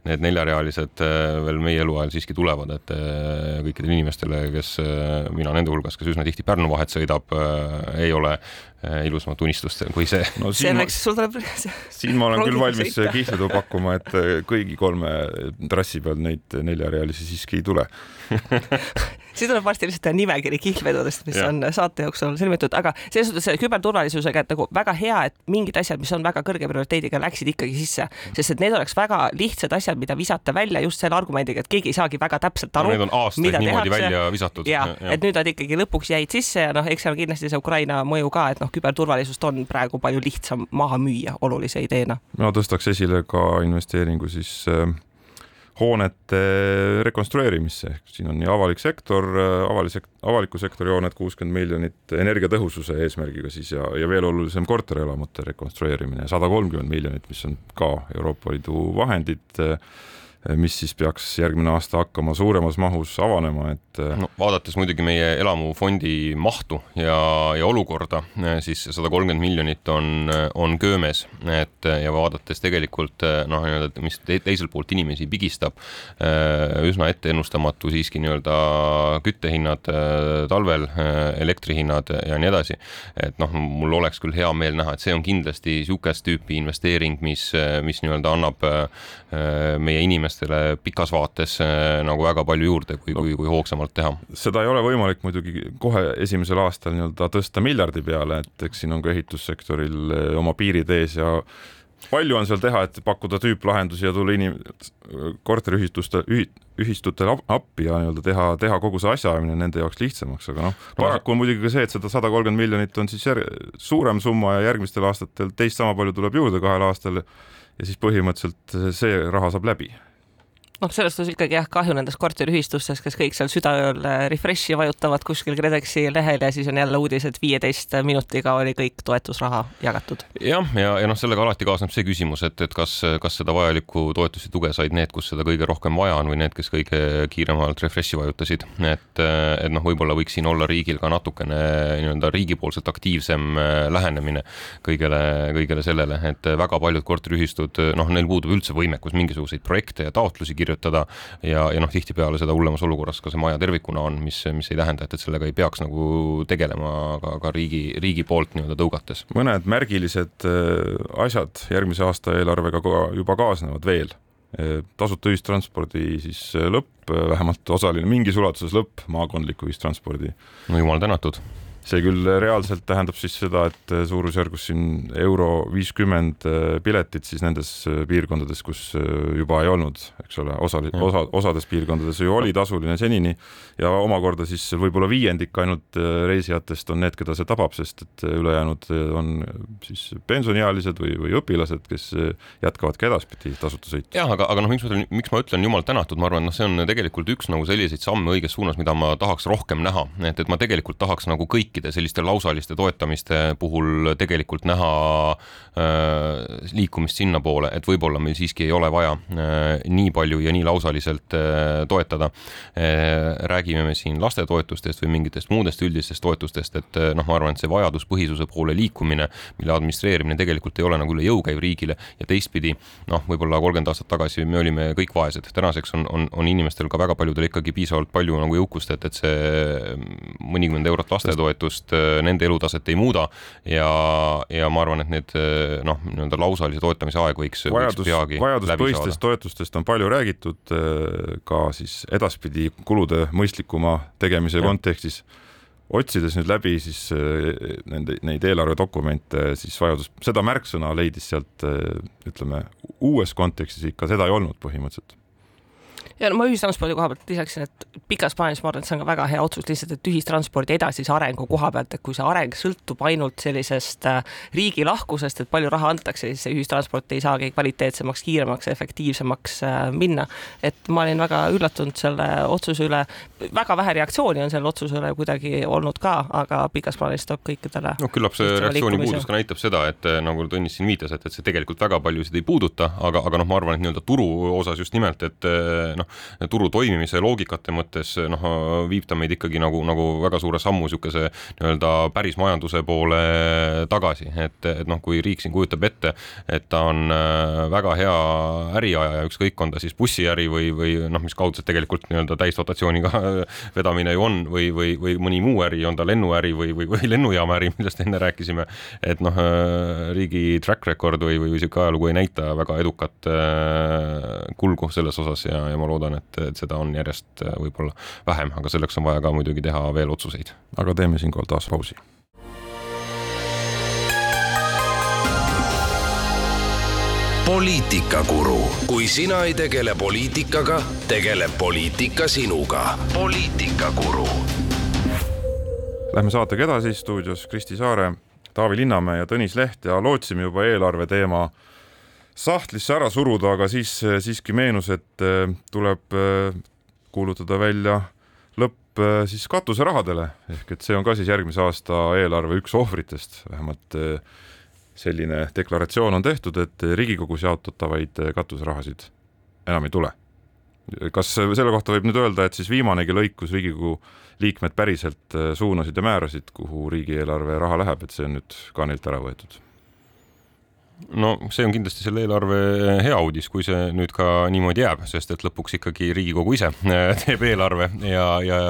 need neljarealised veel meie eluajal siiski tulevad, et kõikidele inimestele, kes mina nende hulgas, kes üsna tihti Pärnu vahet sõidab, ei ole ilusamat unistust kui see. no siin Selleks, ma, sul tuleb siin ma olen küll valmis kihlvedu pakkuma, et kõigi kolme trassi peal neid neljarealisi siiski ei tule siis tuleb varsti lihtsalt nimekiri kihlvedudest, mis ja. on saate jooksul sõlmitud, aga selles suhtes küberturvalisusega, et nagu väga hea, et mingid asjad, mis on väga kõrge prioriteediga, läksid ikkagi sisse, sest et need oleks väga lihtsad asjad, mida visata välja just selle argumendiga, et keegi ei saagi väga täpselt aru. Need on aastaid niimoodi tehakse. välja visatud. ja, ja., et nüüd nad ikkagi lõpuks jäid sisse ja noh, eks seal kindlasti see Ukraina mõju ka, et noh, küberturvalisust on praegu palju lihtsam maha müüa olulise ideena. ma tõstaks esile ka investeeringu siis äh hoonete rekonstrueerimisse, ehk siin on nii avalik sektor, avalik, avaliku sektori hooned kuuskümmend miljonit energiatõhususe eesmärgiga siis ja, ja veel olulisem korterelamute rekonstrueerimine, sada kolmkümmend miljonit, mis on ka Euroopa Liidu vahendid mis siis peaks järgmine aasta hakkama suuremas mahus avanema, et. no vaadates muidugi meie elamufondi mahtu ja, ja olukorda, siis sada kolmkümmend miljonit on, on köömes, et ja vaadates tegelikult noh, nii-öelda, mis te, teiselt poolt inimesi pigistab, üsna etteennustamatu siiski nii-öelda küttehinnad talvel, elektrihinnad ja nii edasi. et noh, mul oleks küll hea meel näha, et see on kindlasti niisugust tüüpi investeering, mis, mis nii-öelda annab meie inimestele inimestele pikas vaates äh, nagu väga palju juurde, kui no,, kui, kui hoogsamalt teha. seda ei ole võimalik muidugi kohe esimesel aastal nii-öelda tõsta miljardi peale, et eks siin on ka ehitussektoril äh, oma piirid ees ja palju on seal teha, et pakkuda tüüplahendusi ja tulla inim-, korteriühistuste, ühistutele appi ja nii-öelda teha, teha kogu see asjaajamine nende jaoks lihtsamaks, aga noh, paraku on muidugi ka see, et seda sada kolmkümmend miljonit on siis jär, suurem summa ja järgmistel aastatel teist sama palju tuleb juurde kahel aastal ja siis põhimõtteliselt see raha saab läbi noh, selles suhtes ikkagi jah, kahju nendest korteriühistustest, kes kõik seal südaööl äh, refresh'i vajutavad kuskil KredExi lehel ja siis on jälle uudis, et viieteist minutiga oli kõik toetusraha jagatud. jah, ja, ja, ja noh, sellega alati kaasneb see küsimus, et, et kas, kas seda vajalikku toetust ja tuge said need, kus seda kõige rohkem vaja on või need, kes kõige kiiremalt refresh'i vajutasid, et, et noh, võib-olla võiks siin olla riigil ka natukene nii-öelda riigipoolselt aktiivsem äh, lähenemine kõigele, kõigele sellele, et väga paljud korteriühistud, noh, neil puudub üldse võimekus mingisuguseid projekte ja taotlusi kirjutada kirjutada ja, ja noh, tihtipeale seda hullemas olukorras ka see maja tervikuna on, mis, mis ei tähenda, et, et sellega ei peaks nagu tegelema ka, ka riigi, riigi poolt nii-öelda tõugates. mõned märgilised äh, asjad järgmise aasta eelarvega juba kaasnevad veel äh, tasuta ühistranspordi siis äh, lõpp, vähemalt osaline, mingis ulatuses lõpp maakondliku ühistranspordi. no jumal tänatud see küll reaalselt tähendab siis seda, et suurusjärgus siin euro viiskümmend äh, piletit siis nendes äh, piirkondades, kus äh, juba ei olnud, eks ole, osa, osa, osades piirkondades ju oli tasuline senini ja omakorda siis võib-olla viiendik ainult reisijatest on need, keda see tabab, sest et ülejäänud on siis pensioniealised või, või õpilased, kes jätkavadki edaspidi tasuta sõitu. jah, aga, aga noh, miks ma ütlen, miks ma ütlen jumal tänatud, ma arvan, noh, see on tegelikult üks nagu selliseid samme õiges suunas, mida ma tahaks rohkem näha, et, et ma tegelikult tahaks nagu kõiki kõikide selliste lausaliste toetamiste puhul tegelikult näha äh, liikumist sinnapoole, et võib-olla meil siiski ei ole vaja äh, nii palju ja nii lausaliselt äh, toetada. Räägime me siin lastetoetustest või mingitest muudest üldistest toetustest, et noh, ma arvan, et see vajaduspõhisuse poole liikumine, mille administreerimine tegelikult ei ole nagu üle jõu käiv riigile ja teistpidi noh, võib-olla kolmkümmend aastat tagasi me olime kõik vaesed, tänaseks on, on, on inimestel ka väga paljudel ikkagi piisavalt palju nagu jõukust, et, et see mõnikümmend eurot lastetoetus just äh, nende elutaset ei muuda ja, ja ma arvan, et need äh, noh, nii-öelda lausalise toetamise aeg võiks, vajadus, vajaduspõhistest toetustest on palju räägitud äh, ka siis edaspidi kulude mõistlikuma tegemise ja. kontekstis. Otsides nüüd läbi siis nende, neid eelarvedokumente, siis vajadus, seda märksõna leidis sealt ütleme, uues kontekstis ikka, seda ei olnud põhimõtteliselt ja no ma ühistranspordi koha pealt lisaksin, et pikas plaanis ma arvan, et see on ka väga hea otsus lihtsalt, et ühistranspordi edasise arengu koha pealt, et kui see areng sõltub ainult sellisest äh, riigi lahkusest, et palju raha antakse, siis see ühistransport ei saagi kvaliteetsemaks, kiiremaks, efektiivsemaks äh, minna. et ma olin väga üllatunud selle otsuse üle, väga vähe reaktsiooni on selle otsuse üle kuidagi olnud ka, aga pikas plaanis toob kõikidele. no küllap see reaktsiooni puudus ka näitab seda, et äh, nagu Tõnis siin viitas, et, et see tegelikult väga paljusid ei puuduta, aga, aga noh, ma arvan, et nii-öelda turu osas just nimelt, et noh, turu toimimise loogikate mõttes noh, viib ta meid ikkagi nagu, nagu väga suure sammu niisuguse nii-öelda päris majanduse poole tagasi, et, et noh, kui riik siin kujutab ette, et ta on äh, väga hea äriajaja, ükskõik, on ta siis bussiäri või, või noh, mis kaudselt tegelikult nii-öelda täisdotatsiooniga vedamine ju on või, või, või mõni muu äri, on ta lennuäri või, või, või lennujaama äri, millest enne rääkisime, et noh, äh, riigi track record või, või niisugune ajalugu ei näita väga edukat äh, kulgu selles osas ja, ja ma loodan, loodan, et, et seda on järjest äh, võib-olla vähem, aga selleks on vaja ka muidugi teha veel otsuseid. aga teeme siinkohal taas pausi. poliitikakuru, kui sina ei tegele poliitikaga, tegeleb poliitika sinuga. poliitikakuru. Lähme saatega edasi, stuudios Kristi Saare, Taavi Linnamäe ja Tõnis Leht ja lootsime juba eelarve teema sahtlisse ära suruda, aga siis siiski meenus, et äh, tuleb äh, kuulutada välja lõpp siis katuserahadele ehk et see on ka siis järgmise aasta eelarve üks ohvritest, vähemalt selline deklaratsioon on tehtud, et Riigikogus jaotatavaid katuserahasid enam ei tule. kas selle kohta võib nüüd öelda, et siis viimanegi lõik, kus Riigikogu liikmed päriselt suunasid ja määrasid, kuhu riigieelarve raha läheb, et see on nüüd ka neilt ära võetud? No see on kindlasti selle eelarve hea uudis, kui see nüüd ka niimoodi jääb, sest et lõpuks ikkagi Riigikogu ise äh, teeb eelarve ja, ja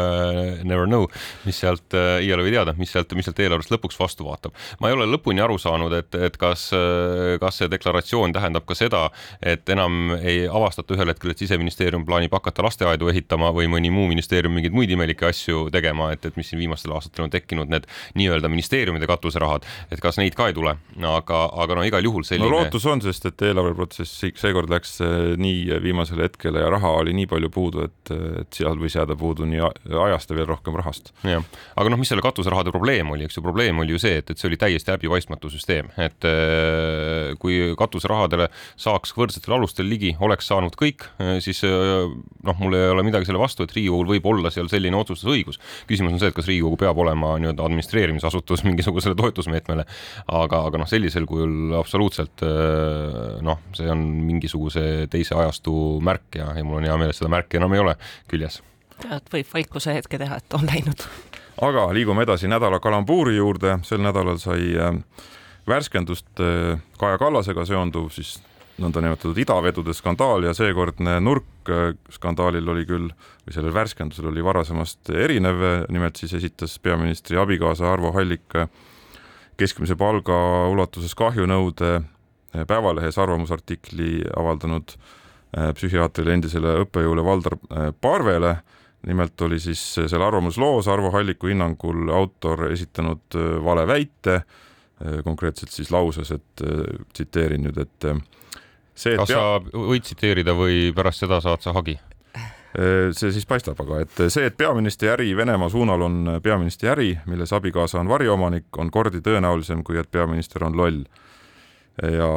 never know, mis sealt iial või teada, mis sealt, mis sealt eelarvest lõpuks vastu vaatab. ma ei ole lõpuni aru saanud, et, et kas, kas see deklaratsioon tähendab ka seda, et enam ei avastata ühel hetkel, et siseministeerium plaanib hakata lasteaedu ehitama või mõni muu ministeerium mingeid muid imelikke asju tegema, et, et mis siin viimastel aastatel on tekkinud, need nii-öelda ministeeriumide katuserahad, et kas neid ka ei tule, aga, aga no igal juhul juhul selline. no lootus on, sest et eelarveprotsess seekord läks äh, nii viimasele hetkele ja raha oli nii palju puudu, et, et seal võis jääda puudu nii ajast ja veel rohkem rahast. jah, aga noh, mis selle katuserahade probleem oli, eks ju, probleem oli ju see, et, et see oli täiesti läbipaistmatu süsteem, et äh, kui katuserahadele saaks võrdsetel alustel ligi, oleks saanud kõik, äh, siis noh, mul ei ole midagi selle vastu, et Riigikogul võib olla seal selline otsustusõigus. küsimus on see, et kas Riigikogu peab olema nii-öelda administreerimisasutus mingisugusele toetusmeetmele, aga, aga noh, sellisel kujul absoluutselt absoluutselt äh, noh, see on mingisuguse teise ajastu märk ja, ja mul on hea meel, et seda märki enam ei ole küljes. et võib vaikuse hetke teha, et on läinud. aga liigume edasi nädala kalambuuri juurde, sel nädalal sai äh, värskendust äh, Kaja Kallasega seonduv siis nõndanimetatud idavedude skandaal ja seekordne nurk skandaalil oli küll, või sellel värskendusel oli varasemast erinev, nimelt siis esitas peaministri abikaasa Arvo Hallik keskmise palga ulatuses kahjunõude eh, Päevalehes arvamusartikli avaldanud eh, psühhiaatrile, endisele õppejõule Valdar eh, Parvele, nimelt oli siis seal arvamusloos Arvo Halliku hinnangul autor esitanud valeväite, konkreetselt siis lauses, et tsiteerin nüüd, et see, et kas pea... sa võid tsiteerida või pärast seda saad sa hagi? See siis paistab, aga et see, et peaministri äri Venemaa suunal on peaministri äri, milles abikaasa on variomanik, on kordi tõenäolisem, kui et peaminister on loll. ja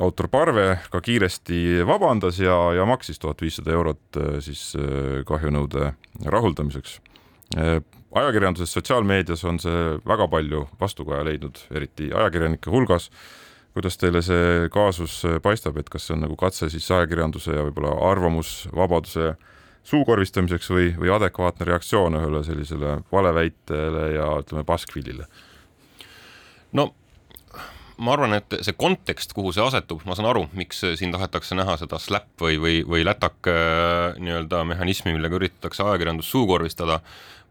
autor Parve ka kiiresti vabandas ja, ja maksis tuhat viissada eurot siis kahjunõude rahuldamiseks. ajakirjanduses, sotsiaalmeedias on see väga palju vastukaja leidnud, eriti ajakirjanike hulgas kuidas teile see kaasus paistab, et kas see on nagu katse siis ajakirjanduse ja võib-olla arvamusvabaduse suukorvistamiseks või, või adekvaatne reaktsioon ühele sellisele valeväitele ja ütleme, paskvillile? no ma arvan, et see kontekst, kuhu see asetub, ma saan aru, miks siin tahetakse näha seda slap või, või, või lätak äh, nii-öelda mehhanismi, millega üritatakse ajakirjandust suukorvistada.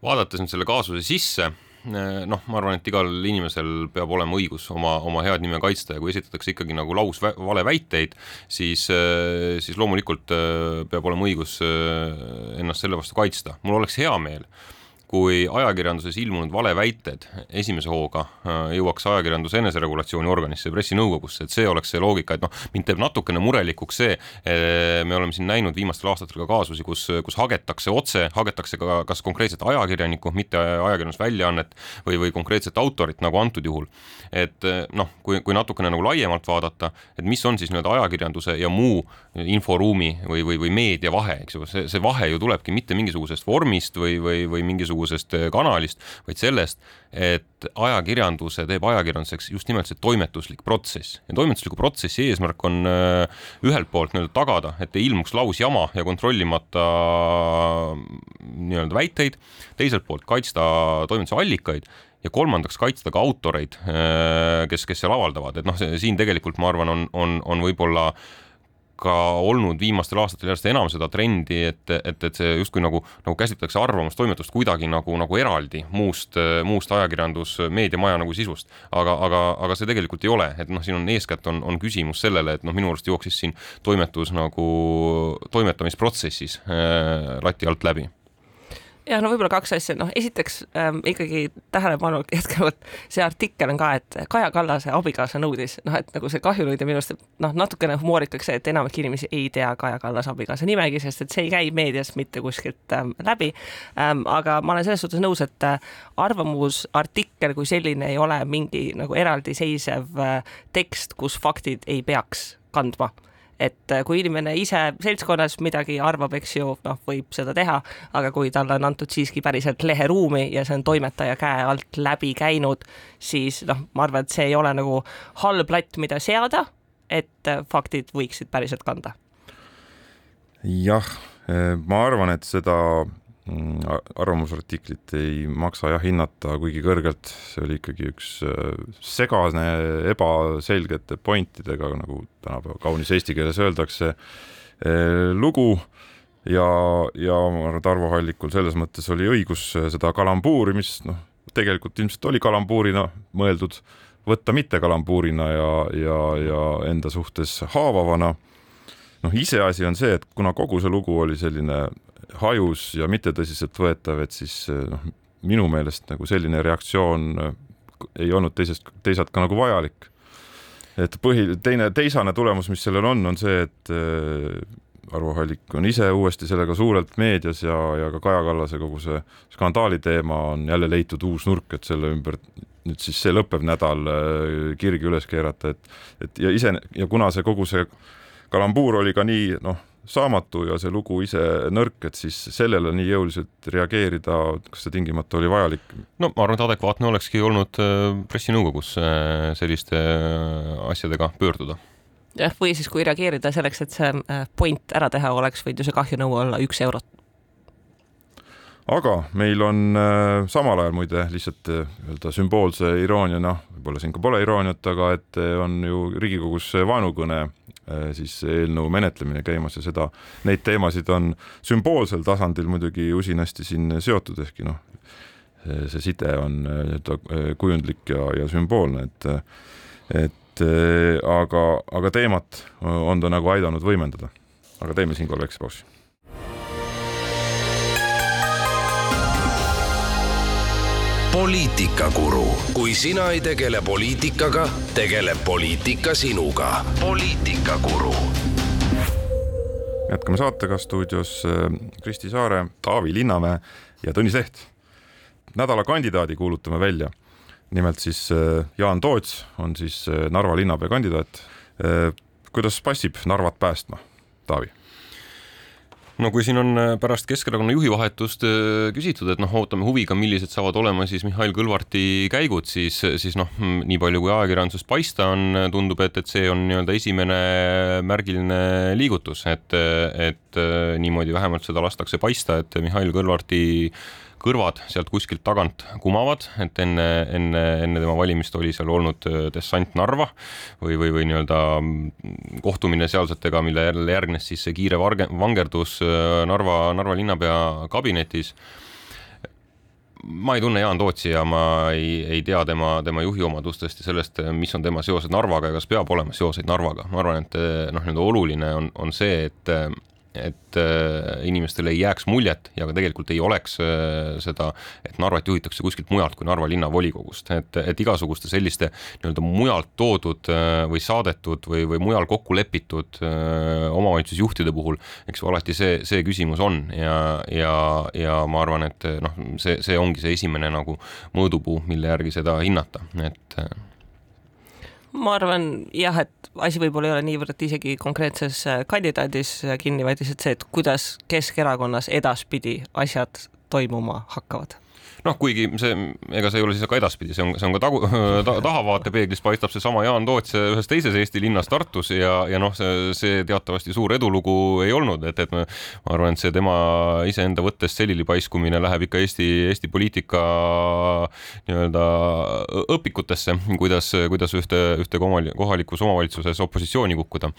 vaadates nüüd selle kaasuse sisse noh, ma arvan, et igal inimesel peab olema õigus oma, oma head nime kaitsta ja kui esitatakse ikkagi nagu laus valeväiteid, siis, eh, siis loomulikult eh, peab olema õigus ennast selle vastu kaitsta. mul oleks hea meel kui ajakirjanduses ilmunud valeväited esimese hooga äh, jõuaks ajakirjanduse eneseregulatsiooni organisse, pressinõukogusse, et see oleks see loogika, et noh, mind teeb natukene murelikuks see, äh, me oleme siin näinud viimastel aastatel ka kaasusi, kus, kus hagetakse otse, hagetakse ka kas konkreetset ajakirjanikku, mitte ajakirjandusväljaannet või, või konkreetset autorit, nagu antud juhul. et äh, noh, kui, kui natukene nagu laiemalt vaadata, et mis on siis nii-öelda ajakirjanduse ja muu inforuumi või, või, või meedia vahe, eks ju, see, see vahe ju tulebki mitte mingisugusest vormist või, või, või mingisugusest mingisugusest äh, kanalist, vaid sellest, et ajakirjanduse teeb ajakirjanduseks just nimelt see toimetuslik protsess. Ja toimetusliku protsessi eesmärk on äh, ühelt poolt nii-öelda tagada, et ei ilmuks lausjama ja kontrollimata nii-öelda väiteid, teiselt poolt kaitsta toimetuse allikaid ja kolmandaks kaitsta ka autoreid, äh, kes, kes seal avaldavad, et noh, siin tegelikult ma arvan, on, on, on võib-olla äh, ka olnud viimastel aastatel järjest enam seda trendi, et, et, et see justkui nagu, nagu käsitletakse arvamustoimetust kuidagi nagu, nagu eraldi muust, muust ajakirjandus, meediamaja nagu sisust. aga, aga, aga see tegelikult ei ole, et noh, siin on eeskätt on, on küsimus sellele, et noh, minu arust jooksis siin toimetus nagu toimetamisprotsessis äh, lati alt läbi jah, no võib-olla kaks asja, noh, esiteks ähm, ikkagi tähelepanu jätkuvalt see artikkel on ka, et Kaja Kallase abikaasa nõudis, noh, et nagu see kahjunõudja minu arust noh, natukene humoorikaks see, et enamik inimesi ei tea Kaja Kallase abikaasa nimegi, sest et see ei käi meediast mitte kuskilt ähm, läbi ähm,. aga ma olen selles suhtes nõus, et äh, arvamusartikkel kui selline ei ole mingi nagu eraldiseisev äh, tekst, kus faktid ei peaks kandma et äh, kui inimene ise seltskonnas midagi arvab, eks ju, noh, võib seda teha, aga kui talle on antud siiski päriselt leheruumi ja see on toimetaja käe alt läbi käinud, siis noh, ma arvan, et see ei ole nagu halb latt, mida seada, et äh, faktid võiksid päriselt kanda. jah, äh, ma arvan, et seda arvamusartiklit ei maksa jah hinnata kuigi kõrgelt, see oli ikkagi üks äh, segane, ebaselgete pointidega, nagu tänapäeval kaunis eesti keeles öeldakse, äh, lugu. Ja, ja ma arvan, et Arvo Hallikul selles mõttes oli õigus äh, seda kalambuuri, mis noh, tegelikult ilmselt oli kalambuurina mõeldud, võtta mitte kalambuurina ja, ja, ja enda suhtes haavavana. Noh, iseasi on see, et kuna kogu see lugu oli selline hajus ja mitte tõsiseltvõetav, et siis eh, noh, minu meelest nagu selline reaktsioon eh, ei olnud teisest, teisalt ka nagu vajalik. et põhi, teine, teisane tulemus, mis sellel on, on see, et eh, Arvo Hallik on ise uuesti sellega suurelt meedias ja, ja ka Kaja Kallase kogu see skandaali teema on jälle leitud uus nurk, et selle ümber nüüd siis see lõppev nädal kirgi üles keerata, et, et ja ise ja kuna see kogu see kalambuur oli ka nii noh, saamatu ja see lugu ise nõrk, et siis sellele nii jõuliselt reageerida, kas see tingimata oli vajalik? no ma arvan, et adekvaatne olekski olnud äh, pressinõukogus äh, selliste äh, asjadega pöörduda jah, või siis kui reageerida selleks, et see point ära teha, oleks võinud ju see kahjunõue olla üks eurot. aga meil on samal ajal muide lihtsalt nii-öelda sümboolse irooniana, võib-olla siin ka pole irooniat, aga et on ju Riigikogus vaenukõne siis eelnõu menetlemine käimas ja seda, neid teemasid on sümboolsel tasandil muidugi usinasti siin seotud, ehkki noh, see side on äh, nii-öelda äh, kujundlik ja, ja sümboolne, et et aga, aga teemat on ta nagu aidanud võimendada. aga teeme siinkohal väikse pausi. Poliitikakuru, kui sina ei tegele poliitikaga, tegeleb poliitika sinuga. poliitikakuru. jätkame saatega stuudios äh, Kristi Saare, Taavi Linnamäe ja Tõnis Leht. nädala kandidaadi kuulutame välja. nimelt siis äh, Jaan Toots on siis äh, Narva linnapea kandidaat. kuidas passib Narvat päästma, Taavi? No kui siin on äh, pärast Keskerakonna juhi vahetust äh, küsitud, et noh, ootame huviga, millised saavad olema siis Mihhail Kõlvarti käigud, siis, siis noh, nii palju kui ajakirjandusest paista on, tundub, et, et see on nii-öelda esimene märgiline liigutus, et, et äh, niimoodi vähemalt seda lastakse paista, et Mihhail Kõlvarti kõrvad sealt kuskilt tagant kumavad, et enne, enne, enne tema valimist oli seal olnud äh, dessant Narva või, või, või nii-öelda mm, kohtumine sealsetega, mille jälle järgnes siis see kiire varge, vangerdus äh, Narva, Narva linnapea kabinetis ma ei tunne Jaan Tootsi ja ma ei, ei tea tema, tema juhi omadustest ja sellest, mis on tema seosed Narvaga ja kas peab olema seoseid Narvaga. ma arvan, et noh, nii-öelda oluline on, on see, et et äh, inimestele ei jääks muljet ja ka tegelikult ei oleks äh, seda, et Narvat juhitakse kuskilt mujalt kui Narva linnavolikogust, et, et igasuguste selliste nii-öelda mujalt toodud äh, või saadetud või, või mujal kokku lepitud omavalitsusjuhtide puhul, eks ju, alati see, see küsimus on ja, ja, ja ma arvan, et noh, see, see ongi see esimene nagu mõõdupuu, mille järgi seda hinnata, et ma arvan jah, et asi võib-olla ei ole niivõrd isegi konkreetses äh, kandidaadis kinni, vaid lihtsalt see, et kuidas Keskerakonnas edaspidi asjad toimuma hakkavad noh, kuigi see, ega see ei ole siis ka edaspidi, see on, see on ka tagu ta,, tahavaatepeeglis paistab seesama Jaan Toots ühes teises Eesti linnas Tartus ja, ja noh, see, see teatavasti suur edulugu ei olnud, et, et ma, arvan, et see tema iseenda võttest selili paiskumine läheb ikka Eesti, Eesti poliitika nii-öelda õpikutesse, kuidas, kuidas ühte, ühte kohalikus omavalitsuses opositsiooni kukkuda.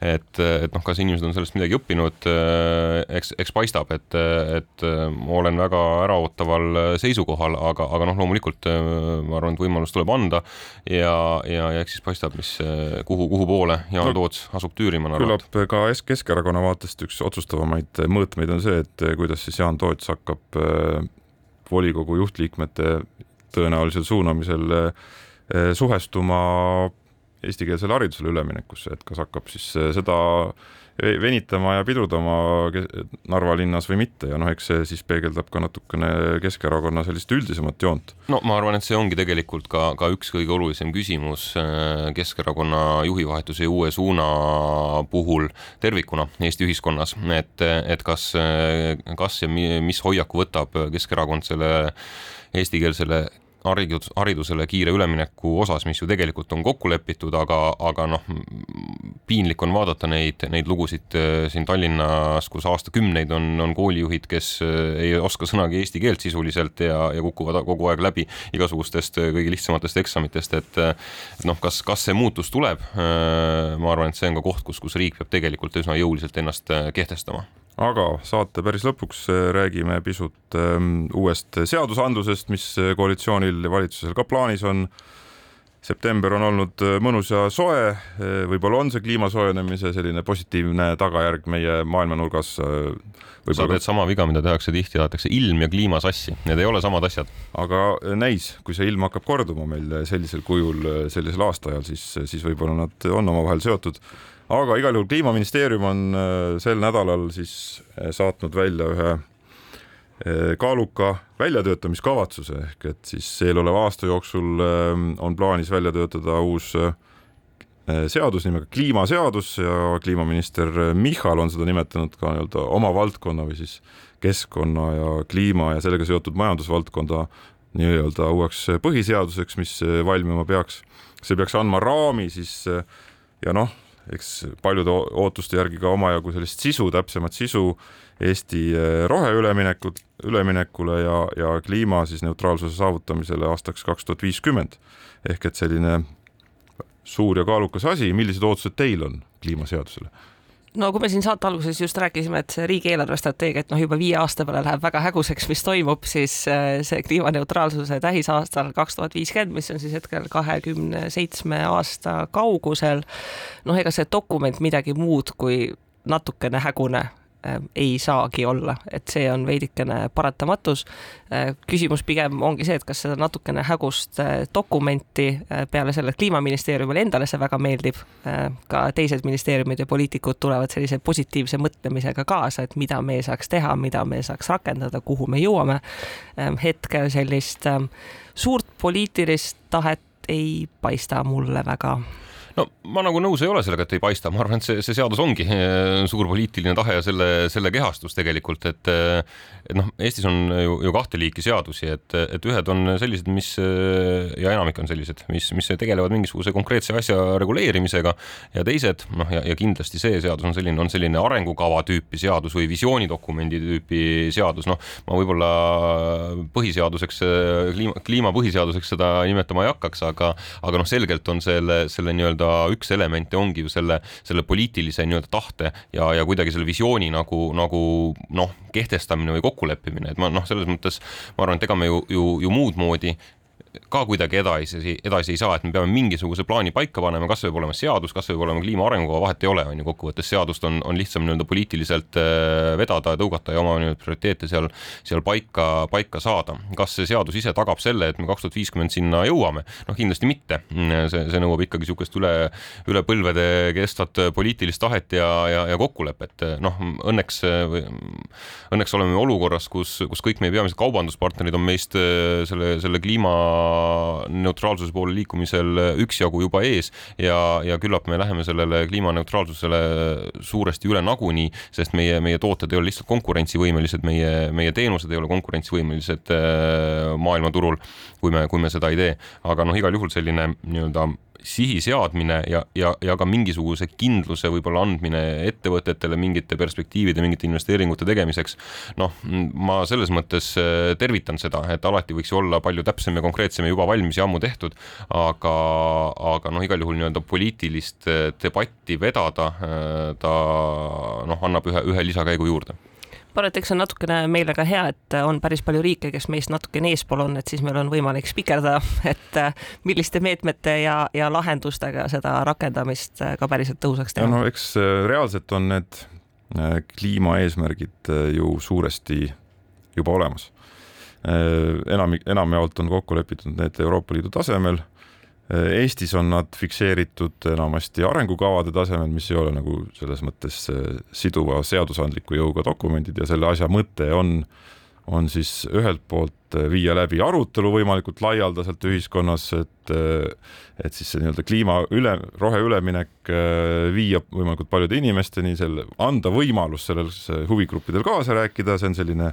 et, et noh, kas inimesed on sellest midagi õppinud, eks, eks paistab, et, et ma olen väga äraootaval seisukohal seisukohal, aga, aga noh, loomulikult äh, ma arvan, et võimalus tuleb anda ja, ja, ja eks siis paistab, mis, äh, kuhu, kuhu poole Jaan no, Toots asub tüürima. küllap ka Keskerakonna vaatest üks otsustavamaid mõõtmeid on see, et kuidas siis Jaan Toots hakkab äh, volikogu juhtliikmete tõenäolisel suunamisel suhestuma eestikeelsele haridusele üleminekusse, et kas hakkab siis seda venitama ja pidurdama Narva linnas või mitte ja noh, eks see siis peegeldab ka natukene Keskerakonna sellist üldisemat joont. no ma arvan, et see ongi tegelikult ka, ka üks kõige olulisem küsimus äh, Keskerakonna juhivahetuse uue suuna puhul tervikuna Eesti ühiskonnas, et, et kas, kas ja mis hoiaku võtab Keskerakond selle eestikeelsele haridus, haridusele kiire ülemineku osas, mis ju tegelikult on kokku lepitud, aga, aga noh, piinlik on vaadata neid, neid lugusid äh, siin Tallinnas, kus aastakümneid on, on koolijuhid, kes äh, ei oska sõnagi eesti keelt sisuliselt ja, ja kukuvad kogu aeg läbi igasugustest äh, kõige lihtsamatest eksamitest, et noh, kas, kas see muutus tuleb? ma arvan, et see on ka koht, kus, kus riik peab tegelikult üsna jõuliselt ennast kehtestama aga saate päris lõpuks äh, räägime pisut ähm, uuest seadusandlusest, mis äh, koalitsioonil ja valitsusel ka plaanis on. september on olnud äh, mõnus ja soe, võib-olla on see kliima soojenemise selline positiivne tagajärg meie maailmanurgas. sa teed sama viga, mida tehakse tihti, aetakse ilm ja kliima sassi, need ei ole samad asjad. aga näis, kui see ilm hakkab korduma meil sellisel kujul sellisel aastaajal, siis, siis võib-olla nad on omavahel seotud aga igal juhul Kliimaministeerium on äh, sel nädalal siis äh, saatnud välja ühe äh, kaaluka väljatöötamiskavatsuse ehk et siis eeloleva aasta jooksul on plaanis välja töötada uus seadus nimega kliimaseadus ja kliimaminister Michal on seda nimetanud ka nii-öelda oma valdkonna või siis keskkonna ja kliima ja sellega seotud majandusvaldkonda nii-öelda uueks põhiseaduseks, mis valmima peaks. see peaks andma raami siis ja noh, eks paljude ootuste järgi ka omajagu sellist sisu, täpsemat sisu Eesti eh, roheüleminekut, üleminekule ja, ja kliima siis neutraalsuse saavutamisele aastaks kaks tuhat viiskümmend. ehk et selline suur ja kaalukas asi, millised ootused teil on kliimaseadusele? No kui me siin saate alguses just rääkisime, et see riigi eelarvestrateegia, et noh, juba viie aasta peale läheb väga häguseks, mis toimub, siis äh, see kliimaneutraalsuse tähisaastal kaks tuhat viiskümmend, mis on siis hetkel kahekümne seitsme aasta kaugusel. noh, ega see dokument midagi muud kui natukene hägune ei saagi olla, et see on veidikene paratamatus. küsimus pigem ongi see, et kas seda natukene hägust dokumenti peale selle, et Kliimaministeeriumile endale see väga meeldib, ka teised ministeeriumid ja poliitikud tulevad sellise positiivse mõtlemisega kaasa, et mida me saaks teha, mida me saaks rakendada, kuhu me jõuame. hetkel sellist suurt poliitilist tahet ei paista mulle väga no ma nagu nõus ei ole sellega, et ei paista, ma arvan, et see, see seadus ongi eh, suur poliitiline tahe ja selle, selle kehastus tegelikult, et et noh, Eestis on ju, ju kahte liiki seadusi, et, et ühed on sellised, mis ja enamik on sellised, mis, mis tegelevad mingisuguse konkreetse asja reguleerimisega ja teised noh, ja, ja kindlasti see seadus on selline, on selline arengukava tüüpi seadus või visioonidokumendi tüüpi seadus, noh, ma võib-olla põhiseaduseks, kliima, kliimapõhiseaduseks seda nimetama ei hakkaks, aga aga noh, selgelt on selle, selle nii-öelda üks elemente ongi ju selle, selle poliitilise nii-öelda tahte ja, ja kuidagi selle visiooni nagu, nagu noh, kehtestamine või kokkuleppimine, et ma noh, selles mõttes ma arvan, et ega me ju, ju, ju muud moodi ka kuidagi edasi, edasi ei saa, et me peame mingisuguse plaani paika panema, kas võib olema seadus, kas võib olema kliima arengukava, vahet ei ole, on ju, kokkuvõttes seadust on, on lihtsam nii-öelda poliitiliselt äh, vedada ja tõugata ja oma nii-öelda prioriteete seal, seal paika, paika saada. kas see seadus ise tagab selle, et me kaks tuhat viiskümmend sinna jõuame? noh, kindlasti mitte. see, see nõuab ikkagi niisugust üle, üle põlvede kestvat poliitilist tahet ja, ja, ja kokkulepet. noh, õnneks, õnneks oleme olukorras, kus, kus kõik meie peamised kaubanduspartnerid on meist äh, selle, selle kliima kliimaneutraalsuse poole liikumisel üksjagu juba ees ja, ja küllap me läheme sellele kliimaneutraalsusele suuresti üle nagunii, sest meie, meie tooted ei ole lihtsalt konkurentsivõimelised, meie, meie teenused ei ole konkurentsivõimelised äh, maailmaturul, kui me, kui me seda ei tee. aga noh, igal juhul selline nii-öelda sihi seadmine ja, ja, ja ka mingisuguse kindluse võib-olla andmine ettevõtetele mingite perspektiivide, mingite investeeringute tegemiseks. noh, ma selles mõttes äh, tervitan seda, et alati võiks olla palju täpsem ja konkreetsem ja juba valmis ja ammu tehtud, aga, aga noh, igal juhul nii-öelda poliitilist äh, debatti vedada, äh, ta noh, annab ühe, ühe lisakäigu juurde ma arvan, et eks see on natukene meile ka hea, et on päris palju riike, kes meist natukene eespool on, et siis meil on võimalik spikerdada, et äh, milliste meetmete ja, ja lahendustega seda rakendamist ka päriselt tõhusaks teha. no eks reaalselt on need kliimaeesmärgid ju suuresti juba olemas. Enamik, enamjaolt on kokku lepitud need Euroopa Liidu tasemel. Eestis on nad fikseeritud enamasti arengukavade tasemel, mis ei ole nagu selles mõttes äh, siduva seadusandliku jõuga dokumendid ja selle asja mõte on, on siis ühelt poolt äh, viia läbi arutelu võimalikult laialdaselt ühiskonnas, et, äh, et siis see nii-öelda kliima üle, roheüleminek viia võimalikult paljude inimesteni, selle, anda võimalus selles huvigruppidel kaasa rääkida, see on selline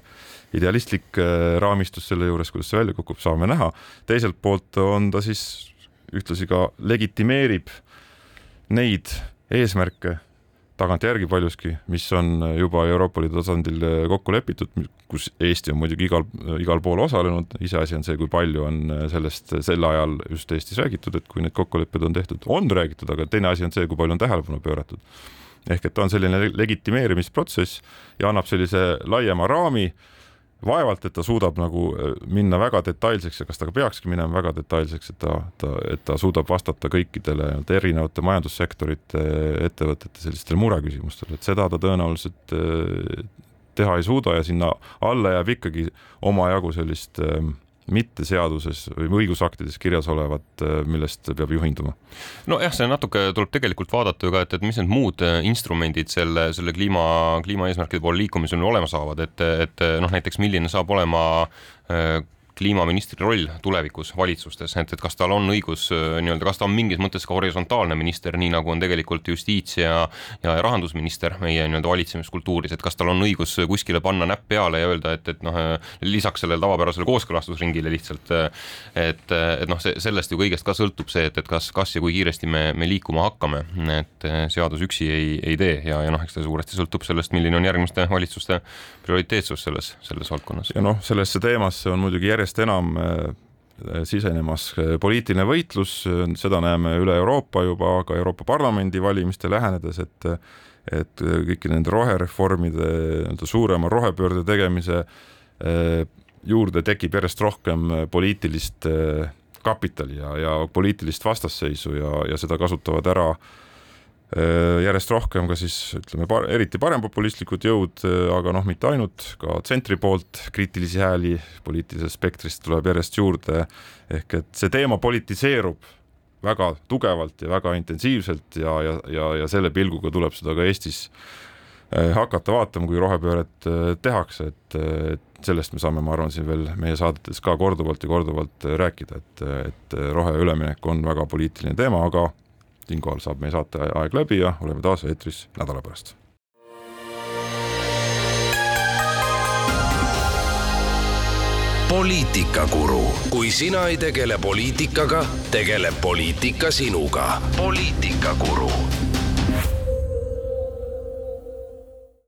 idealistlik raamistus selle juures, kuidas see välja kukub, saame näha. teiselt poolt on ta siis ühtlasi ka legitimeerib neid eesmärke tagantjärgi paljuski, mis on juba Euroopa Liidu tasandil kokku lepitud, kus Eesti on muidugi igal, igal pool osalenud, iseasi on see, kui palju on sellest sel ajal just Eestis räägitud, et kui need kokkulepped on tehtud, on räägitud, aga teine asi on see, kui palju on tähelepanu pööratud. ehk et ta on selline legitimeerimisprotsess ja annab sellise laiema raami vaevalt, et ta suudab nagu äh, minna väga detailseks ja kas ta ka peakski minema väga detailseks, et ta, ta, et ta suudab vastata kõikidele erinevate majandussektorite ettevõtete sellistele mureküsimustele, et seda ta tõenäoliselt äh, teha ei suuda ja sinna alla jääb ikkagi omajagu sellist äh, mitte seaduses või õigusaktides kirjas olevat, äh, millest peab juhinduma? nojah, see natuke tuleb tegelikult vaadata ju ka, et, et mis need muud äh, instrumendid selle, selle kliima, kliimaeesmärkide poole liikumisel olema saavad, et, et noh, näiteks milline saab olema äh, kliimaministri roll tulevikus valitsustes, et, et kas tal on õigus äh, nii-öelda, kas ta on mingis mõttes ka horisontaalne minister, nii nagu on tegelikult justiits- ja, ja rahandusminister meie nii-öelda valitsemiskultuuris, et kas tal on õigus kuskile panna näpp peale ja öelda, et, et noh, lisaks sellele tavapärasele kooskõlastusringile lihtsalt, et, et noh, see sellest ju kõigest ka sõltub see, et, et kas, kas ja kui kiiresti me, me liikuma hakkame, et seadus üksi ei, ei tee ja, ja noh, eks ta suuresti sõltub sellest, milline on järgmiste valitsuste prioriteetsus selles, selles valdkonnas. ja noh, sellesse teemasse on muidugi järjest enam äh, sisenemas äh, poliitiline võitlus, seda näeme üle Euroopa juba, ka Euroopa Parlamendi valimiste lähenedes, et et kõiki nende rohereformide nii-öelda suurema rohepöörde tegemise äh, juurde tekib järjest rohkem poliitilist kapitali ja, ja poliitilist vastasseisu ja, ja seda kasutavad ära järjest rohkem ka siis ütleme, eriti parempopulistlikud jõud, aga noh, mitte ainult, ka tsentri poolt kriitilisi hääli poliitilisest spektrist tuleb järjest juurde, ehk et see teema politiseerub väga tugevalt ja väga intensiivselt ja, ja, ja, ja selle pilguga tuleb seda ka Eestis hakata vaatama, kui rohepööret tehakse, et, et sellest me saame, ma arvan, siin veel meie saadetes ka korduvalt ja korduvalt rääkida, et, et roheüleminek on väga poliitiline teema, aga siinkohal saab meie saate aeg läbi ja oleme taas eetris nädala pärast. poliitikakuru, kui sina ei tegele poliitikaga, tegeleb poliitika sinuga. poliitikakuru